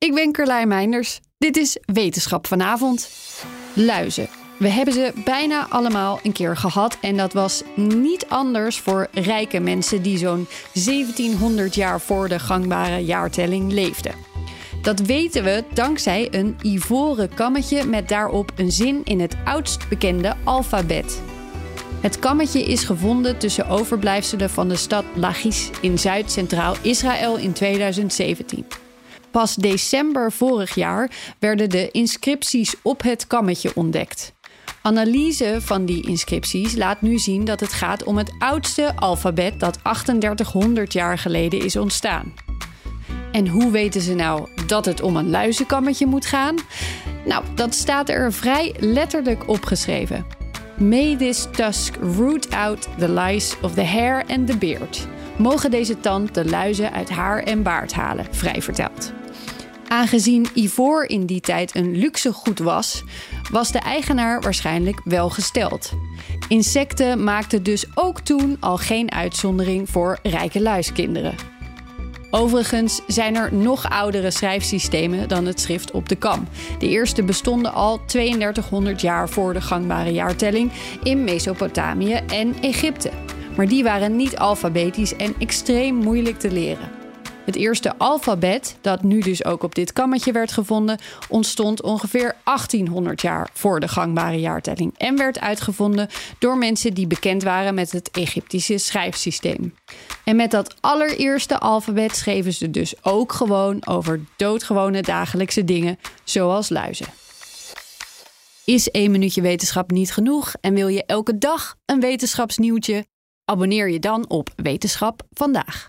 Ik ben Carlijn Meinders. Dit is Wetenschap vanavond. Luizen. We hebben ze bijna allemaal een keer gehad en dat was niet anders voor rijke mensen die zo'n 1700 jaar voor de gangbare jaartelling leefden. Dat weten we dankzij een ivoren kammetje met daarop een zin in het oudst bekende alfabet. Het kammetje is gevonden tussen overblijfselen van de stad Lachish in Zuid-Centraal Israël in 2017. Pas december vorig jaar werden de inscripties op het kammetje ontdekt. Analyse van die inscripties laat nu zien dat het gaat om het oudste alfabet dat 3800 jaar geleden is ontstaan. En hoe weten ze nou dat het om een luizenkammetje moet gaan? Nou, dat staat er vrij letterlijk opgeschreven. May this tusk root out the lice of the hair and the beard. Mogen deze tand de luizen uit haar en baard halen, vrij verteld. Aangezien ivoor in die tijd een luxe goed was, was de eigenaar waarschijnlijk wel gesteld. Insecten maakten dus ook toen al geen uitzondering voor rijke luiskinderen. Overigens zijn er nog oudere schrijfsystemen dan het schrift op de kam. De eerste bestonden al 3200 jaar voor de gangbare jaartelling in Mesopotamië en Egypte. Maar die waren niet alfabetisch en extreem moeilijk te leren. Het eerste alfabet, dat nu dus ook op dit kammetje werd gevonden, ontstond ongeveer 1800 jaar voor de gangbare jaartelling en werd uitgevonden door mensen die bekend waren met het Egyptische schrijfsysteem. En met dat allereerste alfabet schreven ze dus ook gewoon over doodgewone dagelijkse dingen, zoals luizen. Is één minuutje wetenschap niet genoeg en wil je elke dag een wetenschapsnieuwtje? Abonneer je dan op Wetenschap vandaag.